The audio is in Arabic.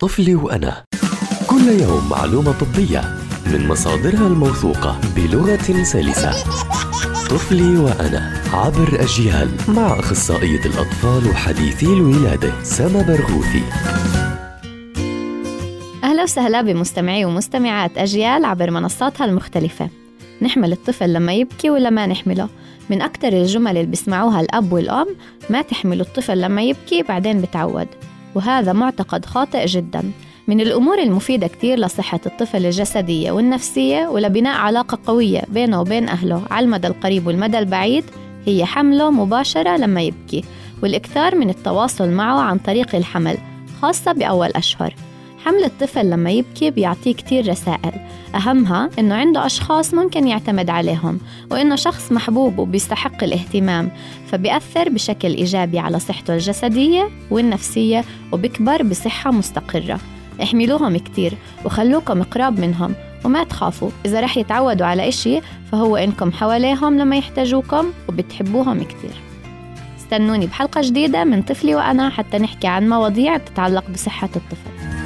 طفلي وأنا. كل يوم معلومة طبية من مصادرها الموثوقة بلغة سلسة. طفلي وأنا عبر أجيال مع أخصائية الأطفال وحديثي الولادة سما برغوثي. أهلا وسهلا بمستمعي ومستمعات أجيال عبر منصاتها المختلفة. نحمل الطفل لما يبكي ولا ما نحمله. من أكثر الجمل اللي بيسمعوها الأب والأم ما تحملوا الطفل لما يبكي بعدين بتعود. وهذا معتقد خاطئ جدا. من الأمور المفيدة كتير لصحة الطفل الجسدية والنفسية ولبناء علاقة قوية بينه وبين أهله على المدى القريب والمدى البعيد. هي حملة مباشرة لما يبكي والإكثار من التواصل معه عن طريق الحمل خاصة بأول أشهر. حمل الطفل لما يبكي بيعطيه كتير رسائل. أهمها إنه عنده أشخاص ممكن يعتمد عليهم وإنه شخص محبوب وبيستحق الاهتمام فبيأثر بشكل إيجابي على صحته الجسدية والنفسية وبكبر بصحة مستقرة. احملوهم كتير وخلوكم قراب منهم وما تخافوا. إذا رح يتعودوا على إشي فهو إنكم حواليهم لما يحتاجوكم وبتحبوهم كتير. استنوني بحلقة جديدة من طفلي وأنا حتى نحكي عن مواضيع بتتعلق بصحة الطفل.